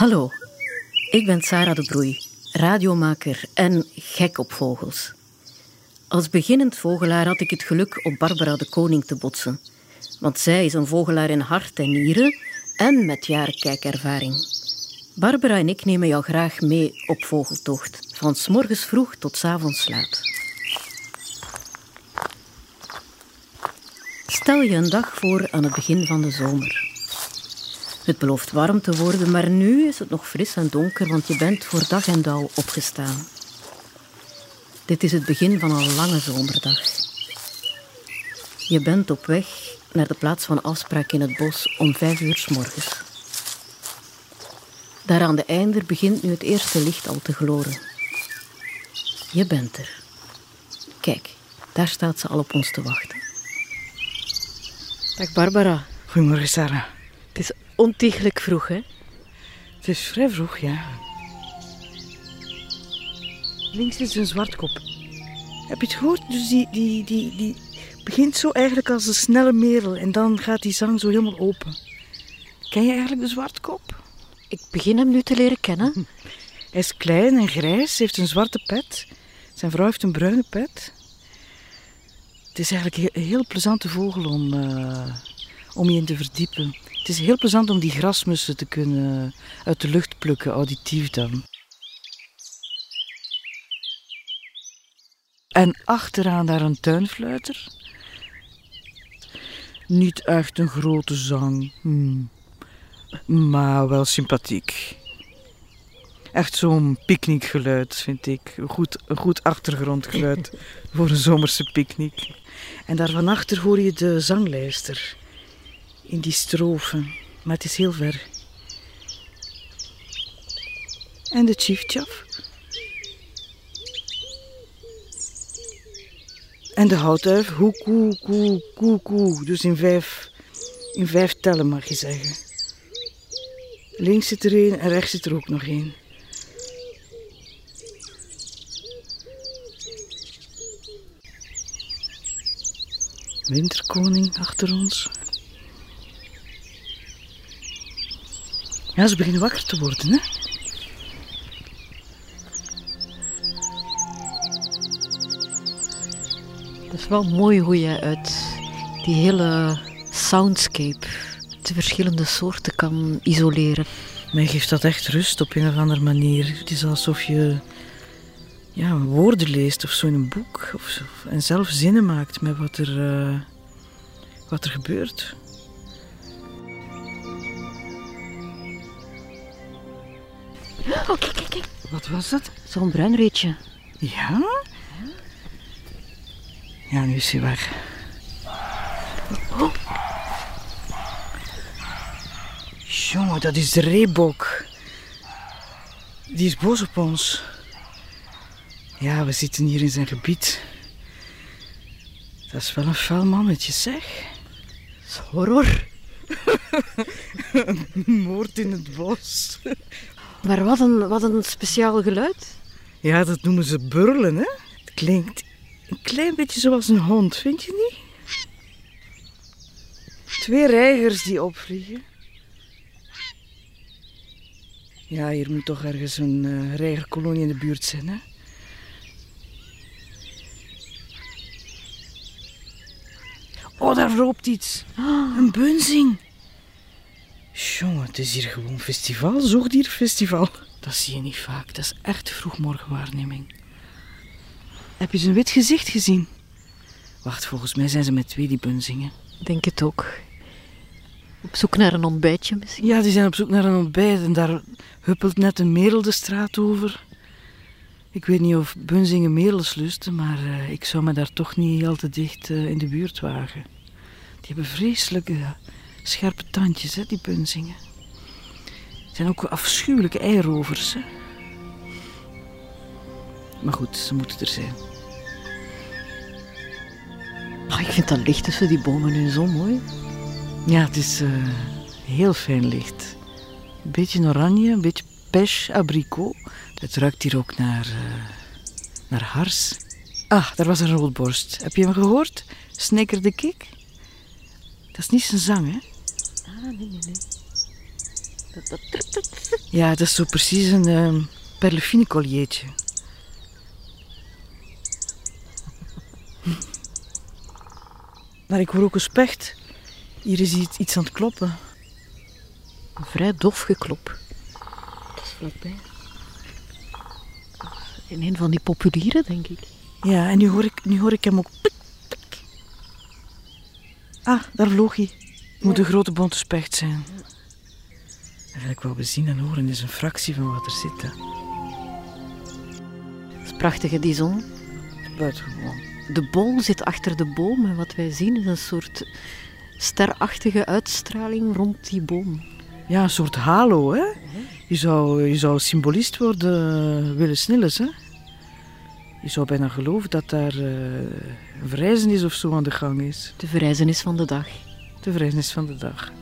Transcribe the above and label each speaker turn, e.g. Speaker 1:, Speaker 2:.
Speaker 1: Hallo, ik ben Sarah de Broei, radiomaker en gek op vogels. Als beginnend vogelaar had ik het geluk op Barbara de Koning te botsen. Want zij is een vogelaar in hart en nieren en met jaren kijkervaring. Barbara en ik nemen jou graag mee op vogeltocht, van s morgens vroeg tot avonds laat. Stel je een dag voor aan het begin van de zomer. Het belooft warm te worden, maar nu is het nog fris en donker, want je bent voor dag en dauw opgestaan. Dit is het begin van een lange zomerdag. Je bent op weg naar de plaats van afspraak in het bos om vijf uur s morgens. Daar aan de einder begint nu het eerste licht al te gloren. Je bent er. Kijk, daar staat ze al op ons te wachten. Dag Barbara.
Speaker 2: Goedemorgen, Sarah.
Speaker 1: Het is ontiegelijk vroeg, hè?
Speaker 2: Het is vrij vroeg, ja. Links is een zwartkop. Heb je het gehoord? Dus die, die, die, die begint zo eigenlijk als een snelle merel en dan gaat die zang zo helemaal open. Ken je eigenlijk de zwartkop?
Speaker 1: Ik begin hem nu te leren kennen.
Speaker 2: Hij is klein en grijs, heeft een zwarte pet. Zijn vrouw heeft een bruine pet. Het is eigenlijk een heel plezante vogel om, uh, om je in te verdiepen. Het is heel plezant om die grasmussen te kunnen uit de lucht plukken, auditief dan. En achteraan daar een tuinfluiter. Niet echt een grote zang, hmm. maar wel sympathiek. Echt zo'n picknickgeluid, vind ik. Een goed, een goed achtergrondgeluid voor een zomerse picknick. En daar van achter hoor je de zanglijster in die strofe, maar het is heel ver. En de chiefchaf. En de houtduif, hoekoe, koe, koe, koe. Dus in vijf, in vijf tellen mag je zeggen. Links zit er één en rechts zit er ook nog één. Winterkoning achter ons. Ja, ze beginnen wakker te worden, hè?
Speaker 1: Het is wel mooi hoe je uit die hele soundscape de verschillende soorten kan isoleren.
Speaker 2: Mij geeft dat echt rust op een of andere manier. Het is alsof je ja, woorden leest of zo in een boek. Of zo, en zelf zinnen maakt met wat er, uh, wat er gebeurt.
Speaker 1: Oh, kijk, kijk, kijk.
Speaker 2: Wat was dat?
Speaker 1: Zo'n bruinreetje.
Speaker 2: Ja? Ja, nu is hij weg.
Speaker 1: Oh.
Speaker 2: Jongen, dat is de reebok. Die is boos op ons. Ja, we zitten hier in zijn gebied. Dat is wel een vuil mannetje, zeg.
Speaker 1: Dat is horror.
Speaker 2: Moord in het bos.
Speaker 1: Maar wat een, wat een speciaal geluid.
Speaker 2: Ja, dat noemen ze burlen, hè? Het klinkt een klein beetje zoals een hond, vind je niet? Twee reigers die opvliegen. Ja, hier moet toch ergens een uh, reigerkolonie in de buurt zijn, hè? Oh, daar loopt iets. Een bunzing. Jongen, het is hier gewoon festival, zoogdierfestival. Dat zie je niet vaak. Dat is echt vroegmorgenwaarneming. Heb je zijn wit gezicht gezien? Wacht, volgens mij zijn ze met twee die bunzingen.
Speaker 1: Denk het ook. Op zoek naar een ontbijtje misschien?
Speaker 2: Ja, die zijn op zoek naar een ontbijt en daar huppelt net een merel de straat over. Ik weet niet of bunzingen merels lusten, maar uh, ik zou me daar toch niet al te dicht uh, in de buurt wagen. Die hebben vreselijke scherpe tandjes, hè, die bunzingen. Het zijn ook afschuwelijke eirovers. Hè. Maar goed, ze moeten er zijn.
Speaker 1: Oh, ik vind dat licht tussen die bomen nu zo mooi.
Speaker 2: Ja, het is uh, heel fijn licht. Een beetje oranje, een beetje pêche, abricot. Het ruikt hier ook naar, uh, naar hars. Ah, daar was een roodborst. Heb je hem gehoord? Snikker de kik? Dat is niet zijn zang, hè?
Speaker 1: Ah, nee, nee, nee.
Speaker 2: Ja, dat is zo precies een uh, perlefine colliertje. Maar ik hoor ook een specht. Hier is iets, iets aan het kloppen.
Speaker 1: Een vrij dof geklop. Dat is vlakbij. In een van die populieren, denk ik.
Speaker 2: Ja, en nu hoor ik, nu hoor ik hem ook. Pik. Ah, daar vloog hij. Moet een grote bonte specht zijn. Eigenlijk wat we zien en horen is een fractie van wat er zit. Hè.
Speaker 1: Dat is prachtige die zon.
Speaker 2: Buitengewoon.
Speaker 1: De bol zit achter de boom en wat wij zien is een soort sterachtige uitstraling rond die boom.
Speaker 2: Ja, een soort halo, hè? Je zou, je zou symbolist worden, willen Snilles, hè? Je zou bijna geloven dat daar uh, een verrijzenis of zo aan de gang is.
Speaker 1: De verrijzenis van de dag.
Speaker 2: De verrijzenis van de dag.